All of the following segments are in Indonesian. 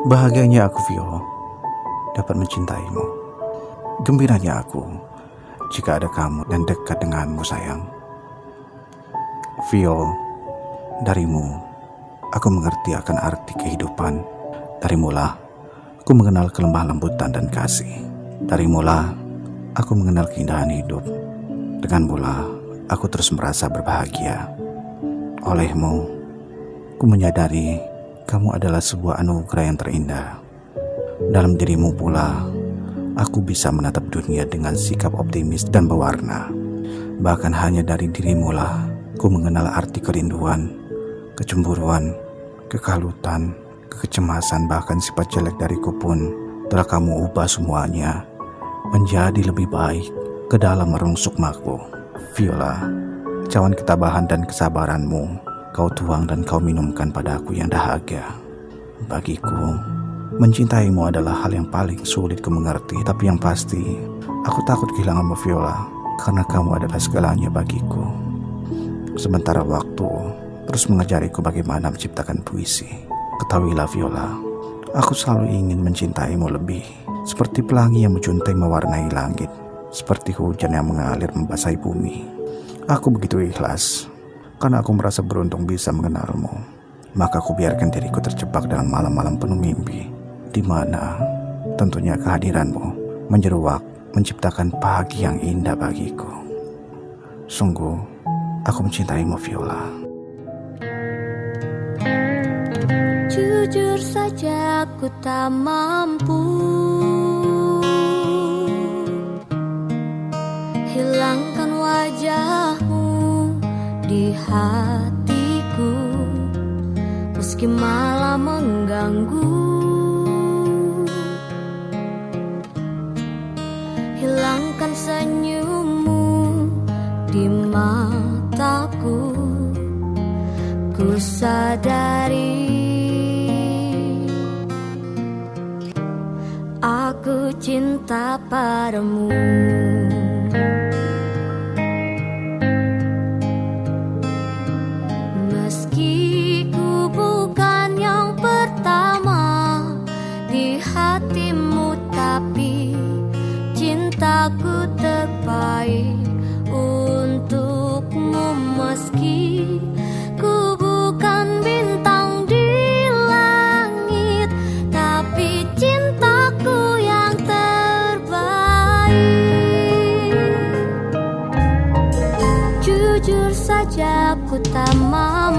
Bahagianya aku, Vio, dapat mencintaimu. Gembiranya aku jika ada kamu dan dekat denganmu, sayang. Vio, darimu, aku mengerti akan arti kehidupan. Darimulah, aku mengenal kelemah lembutan dan kasih. Darimulah, aku mengenal keindahan hidup. Dengan mula, aku terus merasa berbahagia. Olehmu, ku menyadari kamu adalah sebuah anugerah yang terindah. Dalam dirimu pula, aku bisa menatap dunia dengan sikap optimis dan berwarna. Bahkan hanya dari dirimu lah, ku mengenal arti kerinduan, kecemburuan, kekalutan, kecemasan, bahkan sifat jelek dariku pun telah kamu ubah semuanya menjadi lebih baik ke dalam merung sukmaku. Viola, cawan ketabahan dan kesabaranmu, kau tuang dan kau minumkan padaku yang dahaga. Bagiku, mencintaimu adalah hal yang paling sulit ku mengerti, tapi yang pasti, aku takut kehilanganmu Viola, karena kamu adalah segalanya bagiku. Sementara waktu terus mengajariku bagaimana menciptakan puisi. Ketahuilah Viola, aku selalu ingin mencintaimu lebih. Seperti pelangi yang menjuntai mewarnai langit. Seperti hujan yang mengalir membasahi bumi. Aku begitu ikhlas, karena aku merasa beruntung bisa mengenalmu. Maka aku biarkan diriku terjebak dalam malam-malam penuh mimpi. Di mana tentunya kehadiranmu menjeruak menciptakan pagi yang indah bagiku. Sungguh, aku mencintaimu Viola. Jujur saja aku tak mampu Hilangkan wajahmu di hatiku Meski malah mengganggu. Hilangkan senyummu di mataku Ku sadari Aku cinta padamu meski ku bukan bintang di langit tapi cintaku yang terbaik. Jujur saja aku tak mau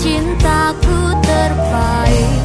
cintaku terbaik